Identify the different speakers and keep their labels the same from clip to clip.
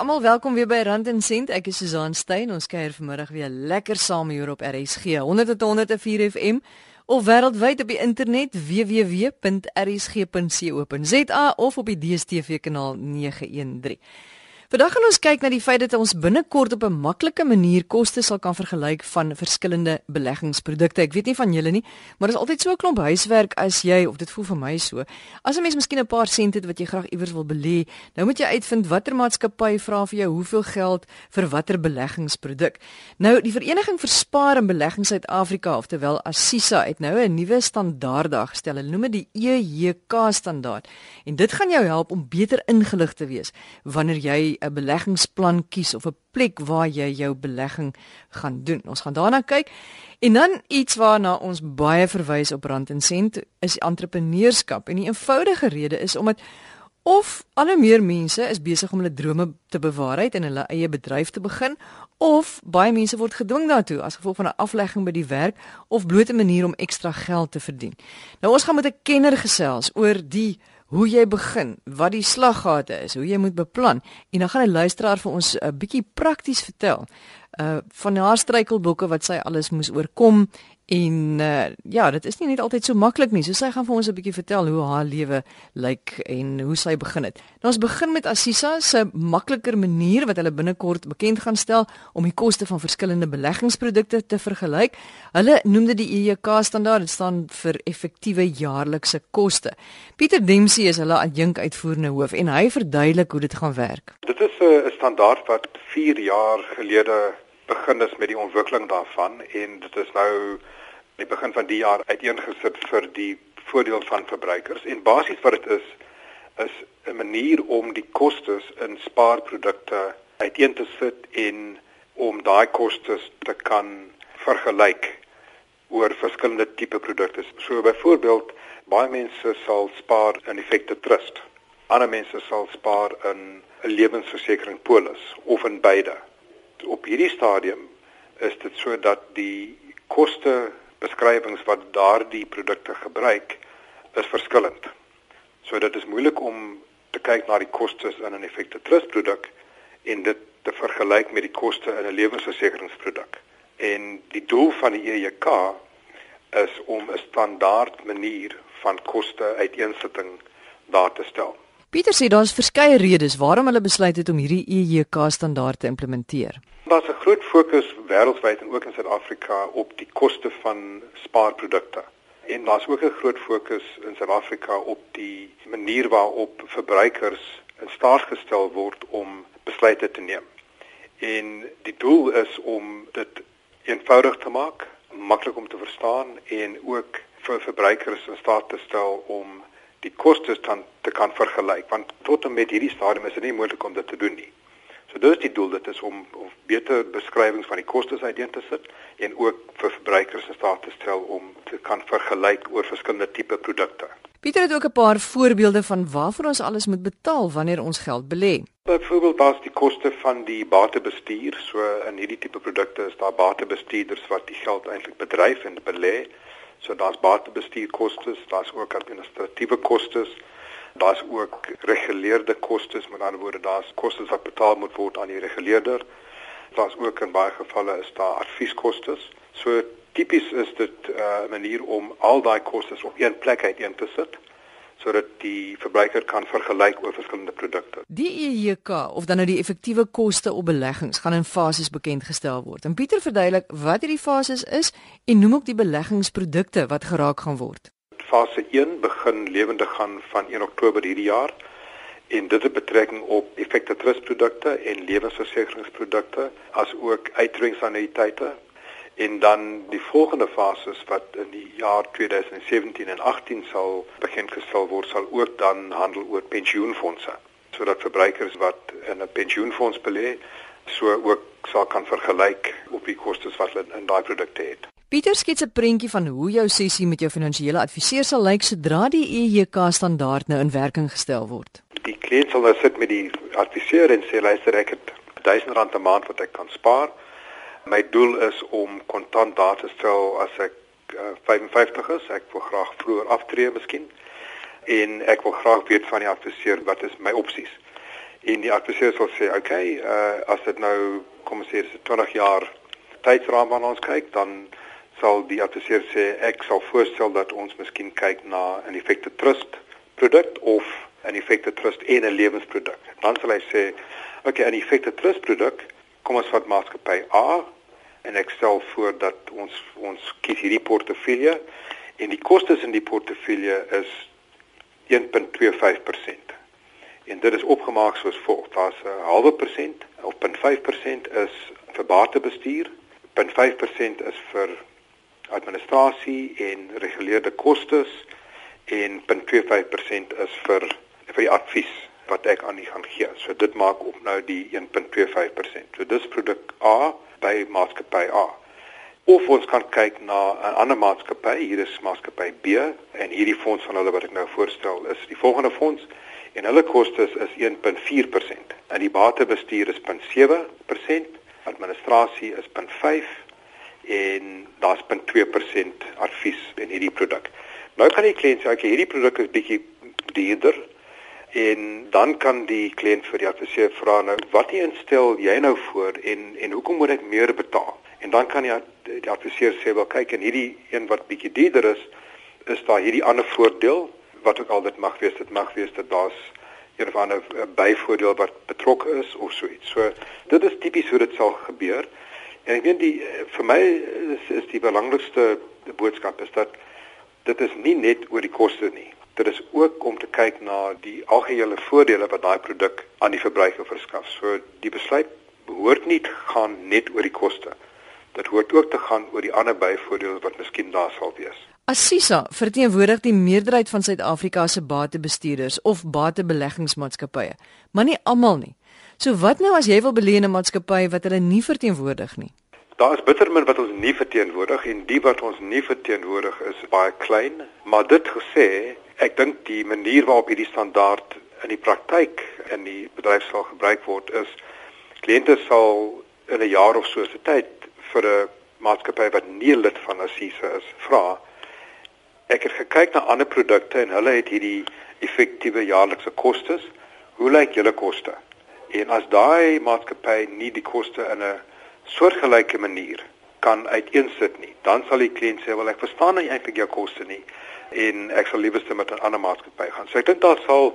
Speaker 1: Almal, welkom weer by Rand en Sent. Ek is Susan Stein. Ons kuier vanmiddag weer lekker saam hier op RSG 100.104 FM of wêreldwyd op die internet www.rsg.co.za of op die DStv kanaal 913. Vandag gaan ons kyk na die feit dat ons binnekort op 'n maklike manier koste sal kan vergelyk van verskillende beleggingsprodukte. Ek weet nie van julle nie, maar dit is altyd so 'n klomp huiswerk as jy of dit voel vir my so. As 'n mens miskien 'n paar sent het wat jy graag iewers wil belê, nou moet jy uitvind watter maatskappy vra vir jou hoeveel geld vir watter beleggingsproduk. Nou die Vereniging vir Spaar en Belegging Suid-Afrika, oftewel Assisa, het nou 'n nuwe standaard gestel. Hulle noem dit die EJK standaard. En dit gaan jou help om beter ingelig te wees wanneer jy 'n beleggingsplan kies of 'n plek waar jy jou belegging gaan doen. Ons gaan daarna kyk. En dan iets waarna ons baie verwys op Rand en Sent is entrepreneurskap. En die eenvoudige rede is omdat of al hoe meer mense is besig om hulle drome te bewaarheid en hulle eie bedryf te begin of baie mense word gedwing daartoe as gevolg van 'n aflegging by die werk of bloot 'n manier om ekstra geld te verdien. Nou ons gaan met 'n kenner gesels oor die hoe jy begin, wat die slaggate is, hoe jy moet beplan. En dan gaan 'n luisteraar vir ons 'n bietjie prakties vertel uh van haar struikelblokke wat sy alles moes oorkom En uh, ja, dit is nie net altyd so maklik nie. So sy gaan vir ons 'n bietjie vertel hoe haar lewe lyk en hoe sy begin het. Nou ons begin met Assisa se makliker manier wat hulle binnekort bekend gaan stel om die koste van verskillende beleggingsprodukte te vergelyk. Hulle noem dit die EJK standaard. Dit staan vir effektiewe jaarlikse koste. Pieter Dempsey is hulle adjunk uitvoerende hoof en hy verduidelik hoe dit gaan werk.
Speaker 2: Dit is 'n standaard wat 4 jaar gelede begin is met die ontwikkeling daarvan en dit is nou die begin van die jaar uiteengesit vir die voordeel van verbruikers en basies wat dit is is 'n manier om die kostes in spaarprodukte uiteen te sit en om daai kostes te kan vergelyk oor verskillende tipe produkte. So byvoorbeeld baie mense sal spaar in effekte trust. Ander mense sal spaar in 'n lewensversekering polis of in beide. Op hierdie stadium is dit sodat die koste beskrywings wat daardie produkte gebruik is verskillend. So dit is moeilik om te kyk na die kostes in 'n effekte trust produk en dit te vergelyk met die koste in 'n lewensversekeringsproduk. En die doel van die EJK is om 'n standaard manier van koste uiteensetting daar te stel.
Speaker 1: Pieter sê daar's verskeie redes waarom hulle besluit het om hierdie EJK standaard te implementeer.
Speaker 2: Daar's 'n groot fokus wêreldwyd en ook in Suid-Afrika op die koste van spaarprodukte. En daar's ook 'n groot fokus in Suid-Afrika op die manier waarop verbruikers in staat gestel word om besluite te neem. En die doel is om dit eenvoudig te maak, maklik om te verstaan en ook vir verbruikers in staat te stel om die kostes dan te kan vergelyk want tot en met hierdie stadium is dit nie moontlik om dit te doen nie. So dis die doel dit is om om beter beskrywings van die kostes uiteen te sit en ook vir verbruikers in staat te stel om te kan vergelyk oor verskillende tipe produkte.
Speaker 1: Pieter het ook 'n paar voorbeelde van waarvoor ons alles moet betaal wanneer ons geld belê.
Speaker 2: Byvoorbeeld daar's die koste van die batebestuur. So in hierdie tipe produkte is daar batebestuurders wat die geld eintlik bedryf en belê. So daar's batebestuurkostes, daar's ook administratiewe kostes, daar's ook reguleerde kostes, met ander woorde daar's kostes wat betaal moet word aan die reguleerder. Daar's ook in baie gevalle is daar advieskostes. So tipies is dit 'n uh, manier om al daai kostes op een plek uiteen te sit sodat die verbruiker kan vergelyk oor verskillende produkte.
Speaker 1: Die EJK of dan nou die effektiewe koste op beleggings gaan in fases bekend gestel word. En Pieter verduidelik wat hierdie fases is en noem ook die beleggingsprodukte wat geraak gaan word.
Speaker 2: Fase 1 begin lewendig gaan van 1 Oktober hierdie jaar en dit het betrekking op effekte trustprodukte en lewensversekeringsprodukte as ook uitreikingsannuïteite en dan die volgende fases wat in die jaar 2017 en 18 sal begin gestel word sal ook dan handel oor pensioenfonde sodat verbruikers wat in 'n pensioenfonds belê so ook sal kan vergelyk op die kostes wat hulle in daai produkte het.
Speaker 1: Pieter skets 'n prentjie van hoe jou sessie met jou finansiële adviseur sal lyk sodra die EJK standaard nou in werking gestel word.
Speaker 2: Die kliënt sal nou sit met die adviseur en sê luister ek het R1000 'n maand wat ek kan spaar My doel is om kontant daar te stel as ek uh, 55 is. Ek wil graag vroeër aftree miskien. En ek wil graag weet van die adviseur wat is my opsies. En die adviseur sal sê, "Oké, okay, uh as dit nou kom ons sê dis 20 jaar tydsraam waarna ons kyk, dan sal die adviseur sê ek sal voorstel dat ons miskien kyk na 'n effekte trust produk of 'n effekte trust en 'n lewensproduk. Dan sal hy sê, "Oké, okay, 'n effekte trust produk, kom ons vat maatskappy A en ek stel voor dat ons ons kies hierdie portefeulje en die kostes in die portefeulje is 1.25%. En dit is opgemaak soos volg: daar's 'n halwe persent of 0.5% is vir batebestuur, 0.5% is vir administrasie en reguleerde kostes en 0.25% is vir vir die advies wat ek aan u gaan gee. So dit maak op nou die 1.25%. So dis produk A by maatskappy A. Of ons kan kyk na 'n ander maatskappy, hier is maatskappy B en hierdie fonds van hulle wat ek nou voorstel is die volgende fonds en hulle kostes is 1.4%. En die batebestuur is 0.7%, administrasie is 0.5 en daar's 0.2% advies in hierdie produk. Nou kan die kliënt sê, "Oké, hierdie produk is bietjie duurder." En dan kan die kliënt vir die adviseur vra nou, "Wat instel jy nou voor en en hoekom moet ek meer betaal?" En dan kan jy die adviseur sê, "Wel, kyk, en hierdie een wat bietjie duurder is, is daar hierdie ander voordeel wat ook al dit mag wees, dit mag wees dat daar's een of ander byvoordeel wat betrokke is of so iets." So, dit is tipies hoe dit sal gebeur. En ek dink die vir my is, is die belangrikste boodskap is dat dit is nie net oor die koste nie. Dit is ook om te kyk na die algehele voordele wat daai produk aan die verbruiker verskaf. So die besluit behoort nie te gaan net oor die koste. Dit hoort ook te gaan oor die ander byvoordele wat miskien daar sal wees.
Speaker 1: Assisa verteenwoordig die meerderheid van Suid-Afrika se batebestuurders of batebeleggingsmaatskappye, maar nie almal nie. So wat nou as jy wil belê in 'n maatskappy wat hulle nie verteenwoordig nie?
Speaker 2: Daar is bittermin wat ons nie verteenwoordig en die wat ons nie verteenwoordig is baie klein, maar dit gesê, ek dink die manier waarop hierdie standaard in die praktyk in die bedryf sal gebruik word is kliënte sal in 'n jaar of so se tyd vir 'n maatskappy wat nie lid van Assisa is vra. Ek het gekyk na ander produkte en hulle het hierdie effektiewe jaarlikse kostes. Hoe lyk julle koste? En as daai maatskappy nie die koste in 'n soortgelyke manier kan uiteensit nie, dan sal die kliënt sê wel ek verstaan nie eintlik jou koste nie en ek sal liewerste met 'n ander maatskappy gaan. So ek dink daar sal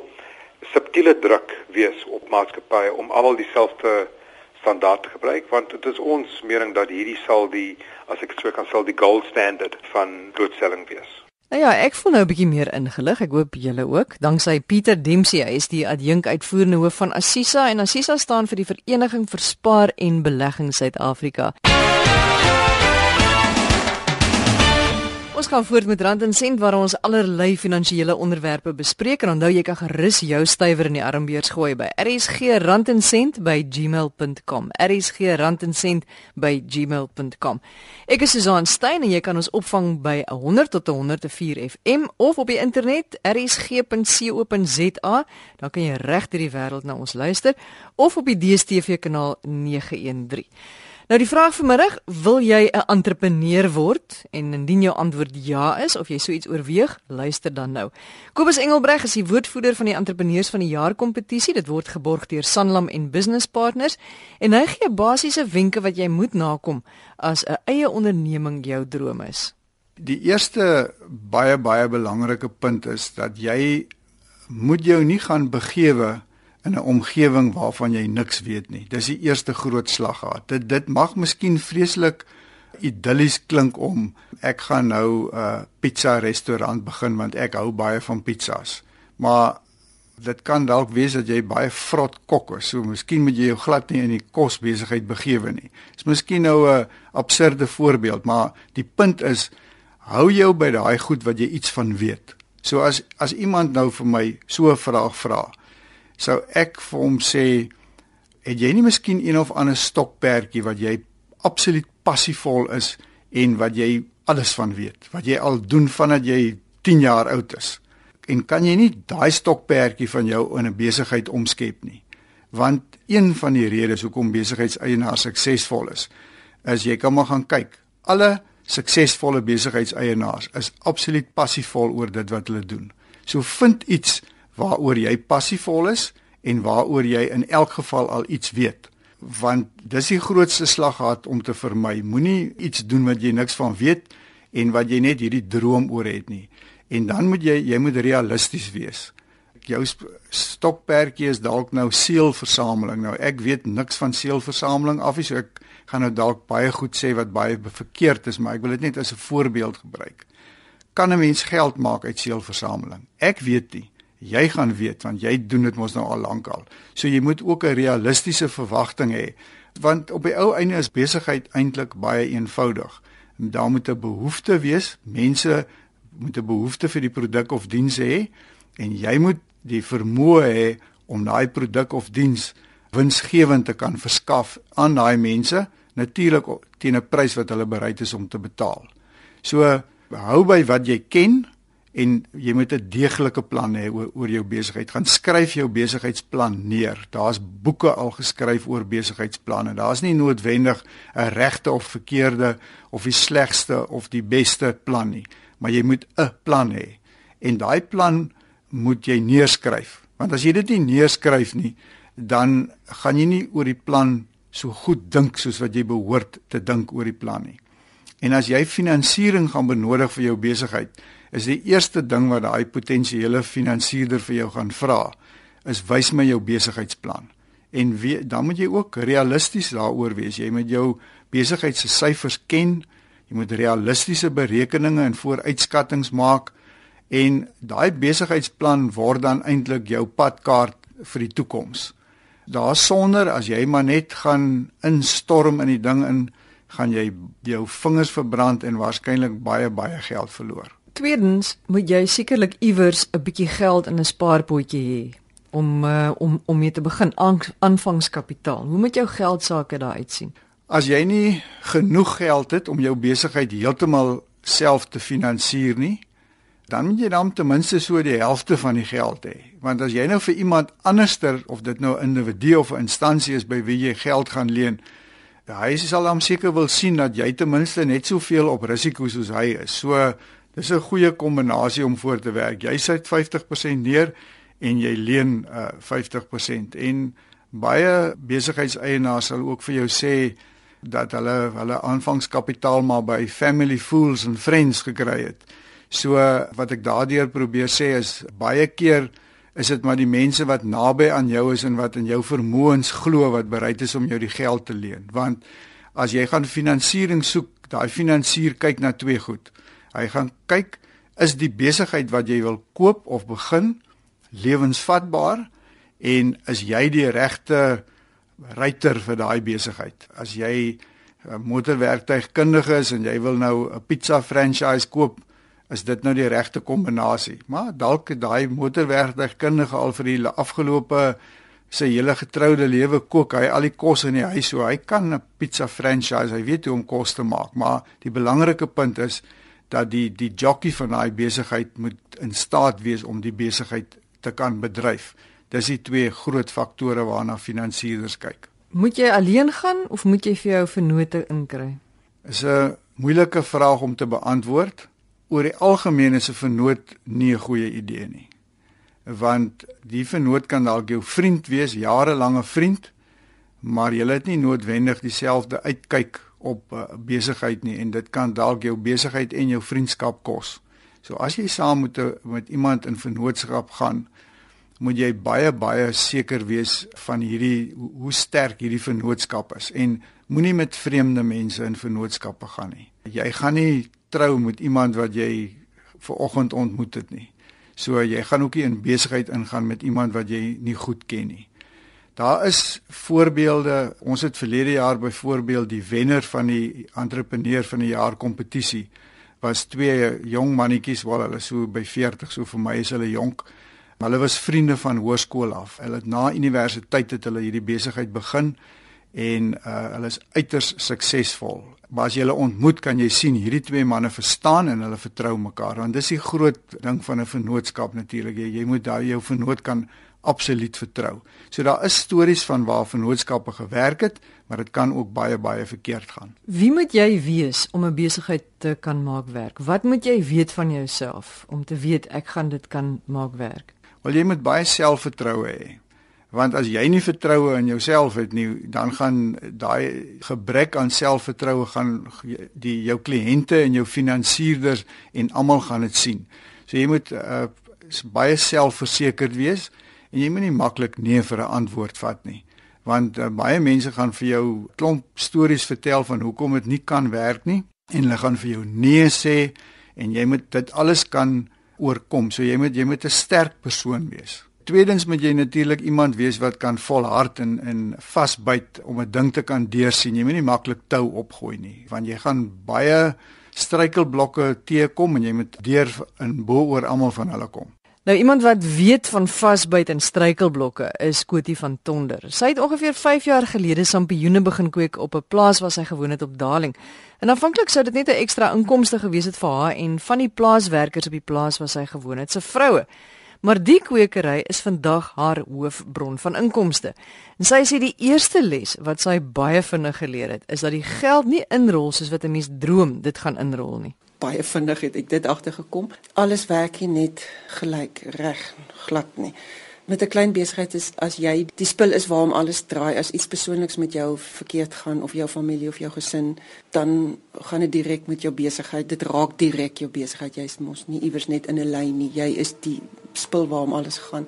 Speaker 2: subtiele druk wees op maatskappye om almal dieselfde standaard te gebruik want dit is ons mening dat hierdie sal die as ek so kan sê die gold standard van blootstelling wees.
Speaker 1: Nou ja, ek voel nou 'n bietjie meer ingelig. Ek hoop julle ook. Danksy Pieter Dempsey, hy is die adjunk uitvoerende hoof van Assisa en Assisa staan vir die Vereniging vir Spaar en Belegging Suid-Afrika. Ons gaan voort met Rand en Sent waar ons allerlei finansiële onderwerpe bespreek en onthou jy kan gerus jou stywer in die armbeers gooi by rsgrandencent@gmail.com. rsgrandencent@gmail.com. Ek is Susan Stein en jy kan ons opvang by 100 tot 104 FM of op die internet rsg.co.za. Dan kan jy reg deur die wêreld na ons luister of op die DStv kanaal 913. Nou die vraag vanmiddag, wil jy 'n entrepreneur word? En indien jou antwoord ja is of jy so iets oorweeg, luister dan nou. Kobus Engelbreg is die woordvoerder van die entrepreneurs van die jaar kompetisie. Dit word geborg deur Sanlam en Business Partners en hy gee basiese wenke wat jy moet nakom as 'n eie onderneming jou droom is.
Speaker 3: Die eerste baie baie belangrike punt is dat jy moet jou nie gaan begewe in 'n omgewing waarvan jy niks weet nie. Dis die eerste groot slag gehad. Dit dit mag miskien vreeslik idillies klink om ek gaan nou 'n uh, pizza restaurant begin want ek hou baie van pizzas. Maar dit kan dalk wees dat jy baie vrot kok is. So miskien moet jy jou glad nie in die kosbesigheid begewe nie. Dis miskien nou 'n absurde voorbeeld, maar die punt is hou jou by daai goed wat jy iets van weet. So as as iemand nou vir my so 'n vraag vra, sou ek vir hom sê het jy nie miskien een of ander stokperdjie wat jy absoluut passievol is en wat jy alles van weet wat jy al doen vandat jy 10 jaar oud is? En kan jy nie daai stokperdjie van jou in 'n besigheid omskep nie? Want een van die redes hoekom besigheidseienaars suksesvol is is jy kan maar gaan kyk. Alle suksesvolle besigheidseienaars is absoluut passievol oor dit wat hulle doen. So vind iets waaroor jy passievol is en waaroor jy in elk geval al iets weet. Want dis die grootste slaggat om te vermy. Moenie iets doen wat jy niks van weet en wat jy net hierdie droom oor het nie. En dan moet jy jy moet realisties wees. Jou stokperdjie is dalk nou seelversameling. Nou ek weet niks van seelversameling af nie, so ek gaan nou dalk baie goed sê wat baie verkeerd is, maar ek wil dit net as 'n voorbeeld gebruik. Kan 'n mens geld maak uit seelversameling? Ek weet nie. Jy gaan weet want jy doen dit mos nou al lank al. So jy moet ook 'n realistiese verwagting hê want op die ou einde is besigheid eintlik baie eenvoudig. Daar moet 'n behoefte wees. Mense moet 'n behoefte vir die produk of diens hê en jy moet die vermoë hê om daai produk of diens winsgewend te kan verskaf aan daai mense natuurlik teen 'n prys wat hulle bereid is om te betaal. So hou by wat jy ken en jy moet 'n deeglike plan hê oor, oor jou besigheid. Gaan skryf jou besigheidsplan neer. Daar's boeke al geskryf oor besigheidsplanne. Daar's nie noodwendig 'n regte of verkeerde of die slegste of die beste plan nie, maar jy moet 'n plan hê. En daai plan moet jy neerskryf. Want as jy dit nie neerskryf nie, dan gaan jy nie oor die plan so goed dink soos wat jy behoort te dink oor die plan nie. En as jy finansiering gaan benodig vir jou besigheid, is die eerste ding wat daai potensiële finansierder vir jou gaan vra, is wys my jou besigheidsplan. En wie, dan moet jy ook realisties daaroor wees. Jy moet jou besigheid se syfers ken. Jy moet realistiese berekeninge en vooruitskattinge maak en daai besigheidsplan word dan eintlik jou padkaart vir die toekoms. Daar sonder as jy maar net gaan instorm in die ding in gaan jy jou vingers verbrand en waarskynlik baie baie geld verloor.
Speaker 1: Tweedens moet jy sekerlik iewers 'n bietjie geld in 'n spaarpotjie hê om uh, om om mee te begin aanvangskapitaal. Hoe moet jou geld sake daar uitsien?
Speaker 3: As jy nie genoeg geld het om jou besigheid heeltemal self te finansier nie, dan moet jy dan ten minste so die helfte van die geld hê. Want as jy nou vir iemand anderster of dit nou 'n individu of 'n instansie is by wie jy geld gaan leen, hy sal hom seker wil sien dat jy ten minste net soveel op risiko soos hy is. So dis 'n goeie kombinasie om voor te werk. Jy sit 50% neer en jy leen uh, 50% en baie besigheidseienaars sal ook vir jou sê dat hulle hulle aanvangskapitaal maar by family fools and friends gekry het. So wat ek daardeur probeer sê is baie keer is dit maar die mense wat naby aan jou is en wat in jou vermoëns glo wat bereid is om jou die geld te leen. Want as jy gaan finansiering soek, daai finansier kyk na twee goed. Hy gaan kyk is die besigheid wat jy wil koop of begin lewensvatbaar en is jy die regte ryter vir daai besigheid. As jy 'n motorwerktuigkundige is en jy wil nou 'n pizza franchise koop, is dit nou die regte kombinasie. Maar dalk daai motorwerktuigkundige al vir die afgelope sy hele getroude lewe kook hy al die kos in die huis so hy kan 'n pizza franchise, hy weet hoe om kos te maak, maar die belangrike punt is dat die die jockey van daai besigheid moet in staat wees om die besigheid te kan bedryf. Dis die twee groot faktore waarna finansierders kyk.
Speaker 1: Moet jy alleen gaan of moet jy vir jou vennote inkry?
Speaker 3: Is 'n moeilike vraag om te beantwoord oor die algemeen is 'n vernoot nie 'n goeie idee nie. Want die vernoot kan dalk jou vriend wees, jarelange vriend, maar jy het nie noodwendig dieselfde uitkyk op uh, besigheid nie en dit kan dalk jou besigheid en jou vriendskap kos. So as jy saam met met iemand in vennootskap gaan, moet jy baie baie seker wees van hierdie hoe sterk hierdie vennootskap is en moenie met vreemde mense in vennootskappe gaan nie. Jy gaan nie trou met iemand wat jy ver oggend ontmoet het nie. So jy gaan ook nie in besigheid ingaan met iemand wat jy nie goed ken nie. Daar is voorbeelde. Ons het verlede jaar byvoorbeeld die wenner van die entrepreneur van die jaar kompetisie was twee jong mannetjies, wel hulle so by 40, so vir my is hulle jonk. Maar hulle was vriende van hoërskool af. Hulle het na universiteit het hulle hierdie besigheid begin en uh, hulle is uiters suksesvol. Maar as jy hulle ontmoet, kan jy sien hierdie twee manne verstaan en hulle vertrou mekaar. Want dis die groot ding van 'n vennootskap natuurlik. Jy, jy moet daai jou vennoot kan absoluut vertrou. So daar is stories van waar vennootskappe gewerk het, maar dit kan ook baie baie verkeerd gaan.
Speaker 1: Wie moet jy wees om 'n besigheid te kan maak werk? Wat moet jy weet van jouself om te weet ek gaan dit kan maak werk?
Speaker 3: Wel jy moet baie selfvertroue hê Want as jy nie vertroue in jouself het nie, dan gaan daai gebrek aan selfvertroue gaan die jou kliënte en jou finansierders en almal gaan dit sien. So jy moet uh, baie selfversekerd wees en jy moenie maklik nee vir 'n antwoord vat nie want uh, baie mense gaan vir jou klomp stories vertel van hoekom dit nie kan werk nie en hulle gaan vir jou nee sê en jy moet dit alles kan oorkom. So jy moet jy moet 'n sterk persoon wees. Tweedens moet jy natuurlik iemand wees wat kan volhard en en vasbyt om 'n ding te kan deursien. Jy moenie maklik tou opgooi nie want jy gaan baie struikelblokke teekom en jy moet deur in bo oor almal van hulle kom
Speaker 1: Nou iemand wat weet van vasbyt en struikelblokke is Kotie van Tonder. Sy het ongeveer 5 jaar gelede sampioene begin kweek op 'n plaas waar sy gewoon het op Darling. En aanvanklik sou dit net 'n ekstra inkomste gewees het vir haar en van die plaaswerkers op die plaas waar sy gewoon het, se vroue. Maar die kwekery is vandag haar hoofbron van inkomste. En sy sê die eerste les wat sy baie vinnig geleer het, is dat die geld nie inrol soos wat 'n mens droom dit gaan inrol nie
Speaker 4: baie vinnig het ek dit agtergekom. Alles werk nie net gelyk reg glad nie. Met 'n klein besigheid is as jy die spil is waarom alles draai, as iets persoonliks met jou verkeerd gaan of jou familie of jou gesin, dan gaan dit direk met jou besigheid. Dit raak direk jou besigheid. Jy's mos nie iewers net in 'n lyn nie. Jy is die spil waarom alles gaan.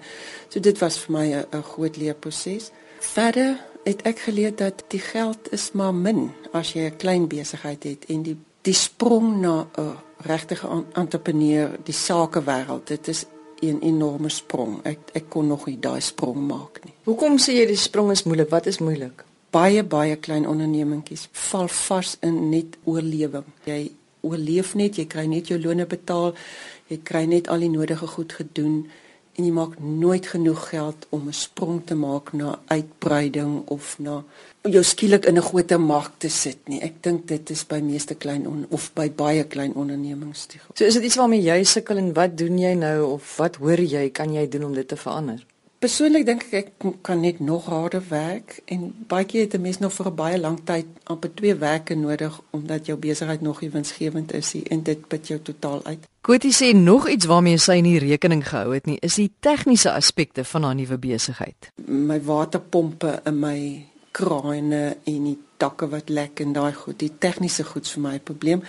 Speaker 4: So dit was vir my 'n groot leerproses. Verder het ek geleer dat die geld is maar min as jy 'n klein besigheid het en die die sprong na 'n regtige entrepreneur, die sakewêreld, dit is 'n enorme sprong. Ek ek kon nog nie daai sprong maak nie.
Speaker 1: Hoekom sê jy die sprong is moeilik? Wat is moeilik?
Speaker 4: Baie baie klein ondernemingkies val vas in net oorlewing. Jy oorleef net, jy kry net jou loone betaal, jy kry net al die nodige goed gedoen en jy maak nooit genoeg geld om 'n sprong te maak na uitbreiding of na jou skielik in 'n groter mark te sit nie. Ek dink dit is by meeste klein on, of by baie klein ondernemings.
Speaker 1: So is dit iets waarmee jy sukkel en wat doen jy nou of wat hoor jy kan jy doen om dit te verander?
Speaker 4: Persoonlik dink ek ek kan net nog harder werk en baie keer het 'n mens nog vir 'n baie lang tyd amper twee werke nodig omdat jou besigheid nog nie winsgewend is nie en dit put jou totaal uit.
Speaker 1: Kotie sê nog iets waarmee sy nie rekening gehou het nie, is die tegniese aspekte van haar nuwe besigheid.
Speaker 4: My waterpompe in my kraane en die takke wat lek en daai goed, die tegniese goeds vir my probleem.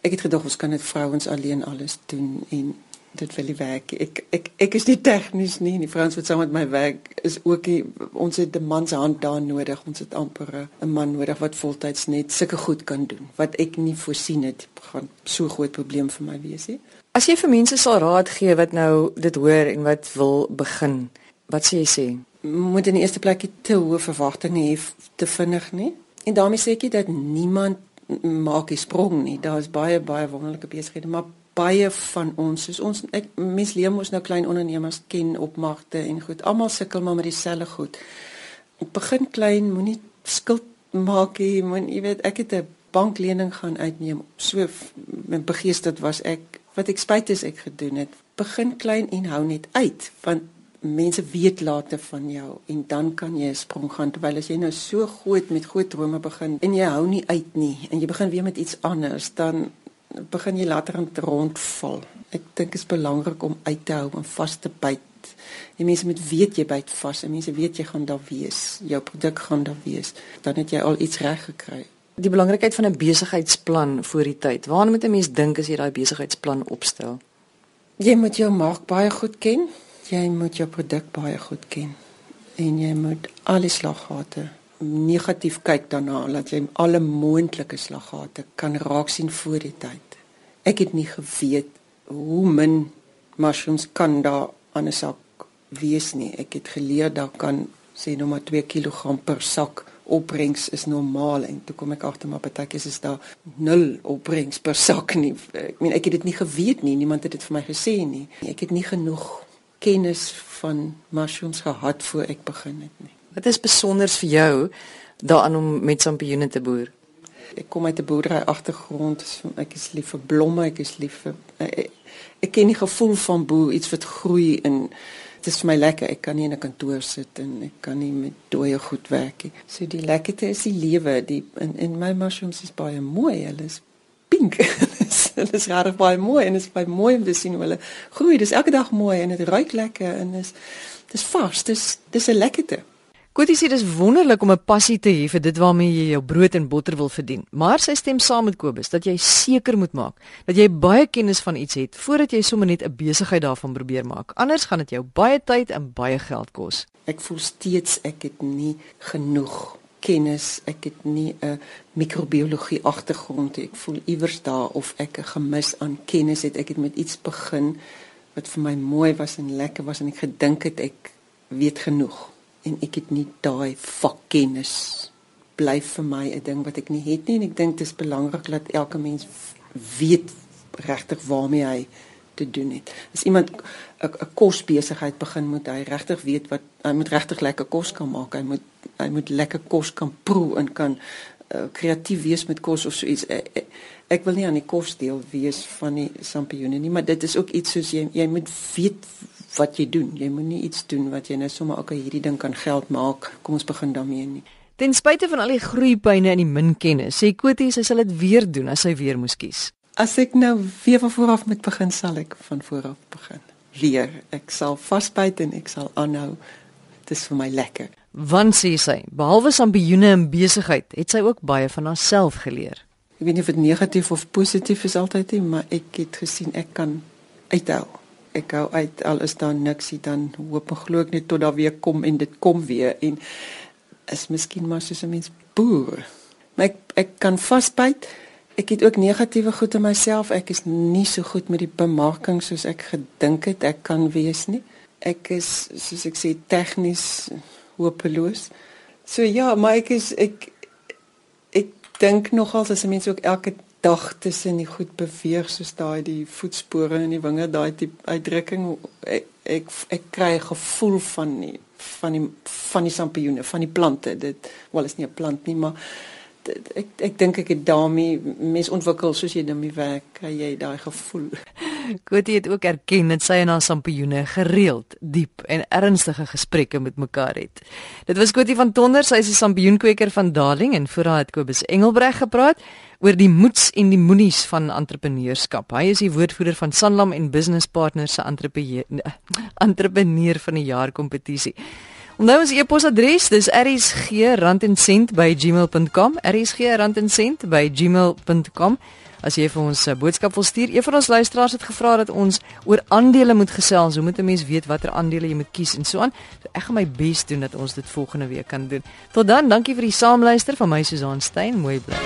Speaker 4: Ek het gedog ons kan dit vrouens alleen alles doen en dit wil nie werk. Ek ek ek is nie tegnies nie. Die vrouens wat saam met my werk is ook nie, ons het 'n man se hand daar nodig. Ons het amper 'n man nodig wat voltyds net sulke goed kan doen wat ek nie voorsien het gaan so groot probleem vir my wees nie.
Speaker 1: As jy vir mense sal raad gee wat nou dit hoor en wat wil begin, wat sê jy sê?
Speaker 4: moet in die eerste plek te hoë verwagtinge hê te vinnig nie. En daarmee sê ek dat niemand maak die sprong nie. Daar is baie baie wonderlike besighede, maar baie van ons, soos ons ek mens leer mos nou klein ondernemers ken op markte en goed. Almal sukkel maar met dieselfde goed. Ek begin klein, moenie skuld maak nie. Moet jy weet, ek het 'n banklening gaan uitneem. So begeesterd was ek wat ek spyt is ek gedoen het. Begin klein en hou net uit want mense weet later van jou en dan kan jy 'n sprong gaan terwyl as jy nou so groot met groot drome begin en jy hou nie uit nie en jy begin weer met iets anders dan begin jy later aan rondval. Ek dink dit is belangrik om uit te hou en vas te byt. Die mense moet weet jy byt vas en mense weet jy gaan daar wees. Jou produk gaan daar wees. Dan het jy al iets reg gekry.
Speaker 1: Die belangrikheid van 'n besigheidsplan voor die tyd. Waarna moet 'n mens dink as jy daai besigheidsplan opstel?
Speaker 4: Jy moet jou mark baie goed ken jy moet jou produk baie goed ken en jy moet al die slaggate negatief kyk daarna dat jy alle moontlike slaggate kan raak sien voor die tyd. Ek het nie geweet hoe min mushrooms kan daar aan 'n sak wees nie. Ek het geleer daar kan sê nou maar 2 kg per sak opbrengs is normaal en toe kom ek agter maar partykies is daar 0 opbrengs per sak nie. Ek meen ek het dit nie geweet nie. Niemand het dit vir my gesê nie. Ek het nie genoeg kennis van mushrooms gehad voor ek begin het nie.
Speaker 1: Wat is besonder vir jou daaraan om met sampioene te boer?
Speaker 4: Ek kom uit 'n boerdery agtergrond. Ek is lief vir blomme, ek is lief vir ek, ek, ek ken die gevoel van boer, iets wat groei en dit is vir my lekker. Ek kan nie in 'n kantoor sit en ek kan nie met dooie goed werk nie. So die lekkerte is die lewe. Die in in my mushrooms is baie mooi. Hulle is pink. dit is regtig baie mooi en dit is baie mooi om te sien hoe hulle groei. Dit is elke dag mooi en dit ruik lekker en dit is dis vars. Dis dis 'n lekkerte.
Speaker 1: Kotie sê dis wonderlik om 'n passie te hê vir dit waarmee jy jou brood en botter wil verdien. Maar sy stem saam met Kobus dat jy seker moet maak dat jy baie kennis van iets het voordat jy sommer net 'n besigheid daarvan probeer maak. Anders gaan dit jou baie tyd en baie geld kos.
Speaker 4: Ek voel steeds ek het nie genoeg kennis, ek het nie 'n microbiologie agtergrond nie. Ek voel iewers daar of ek 'n gemis aan kennis het. Ek het met iets begin wat vir my mooi was en lekker was en ek gedink het ek weet genoeg en ek het nie daai vakkennis bly vir my 'n ding wat ek nie het nie en ek dink dit is belangrik dat elke mens weet regtig waarmee hy te doen het. As iemand 'n kosbesigheid begin moet hy regtig weet wat hy moet regtig lekker kos kan maak. Hy moet hy moet lekker kos kan proe en kan uh, kreatief wees met kos of so iets. Ek, ek, ek wil nie aan die kos deel wees van die sampioene nie, maar dit is ook iets soos jy jy moet weet wat jy doen. Jy moenie iets doen wat jy net nou sommer okay hierdie ding kan geld maak. Kom ons begin daarmee nie.
Speaker 1: Ten spyte van al die groeipyne en die min kennis, sê Kotie sy sal dit weer doen as sy weer moes kies.
Speaker 4: As ek nou weer van voor af moet begin, sal ek van voor af begin. Weer. Ek sal vasbyt en ek sal aanhou. Dit is vir my lekker.
Speaker 1: Want sê sy, behalwe ambioene en besigheid, het sy ook baie van haarself geleer.
Speaker 4: Ek weet nie of dit negatief of positief is altyd nie, maar ek het gesien ek kan uithou ek hou uit al is daar niksie dan hoop ek glo ek net tot daar weer kom en dit kom weer en is miskien maar soos 'n mens boer. Maar ek ek kan vasbyt. Ek het ook negatiewe goed in myself. Ek is nie so goed met die bemarking soos ek gedink het ek kan wees nie. Ek is soos ek sê tegnies hopeloos. So ja, maar ek is ek ek dink nogals as 'n mens ook elke dag tussen die goed beweeg soos daai die voetspore in die winge daai tipe uitdrukking ek ek, ek kry 'n gevoel van die van die van die sampioene van die plante. Dit wel is nie 'n plant nie maar ek ek dink ek het daarmee mes ontwikkel soos jy daarmee werk kry jy daai gevoel.
Speaker 1: Kotie het ook erken dat sy en haar sampioene gereeld diep en ernstige gesprekke met mekaar het. Dit was Kotie van Tonder, sy is 'n sampioenkweker van Darling en voor haar het Kobus Engelbreg gepraat oor die moeds en die moenies van entrepreneurskap. Hy is die woordvoerder van Sanlam en Business Partners se entrepreneur van die jaar kompetisie. Onthou ons e-posadres, dis rsg@randencent@gmail.com, rsg@randencent@gmail.com. As jy vir ons 'n boodskap wil stuur, een van ons luisteraars het gevra dat ons oor aandele moet gesels. Hoe moet 'n mens weet watter aandele jy moet kies en so aan? So ek gaan my bes doen dat ons dit volgende week kan doen. Tot dan, dankie vir die saamluister van my Susan Stein. Mooi bly.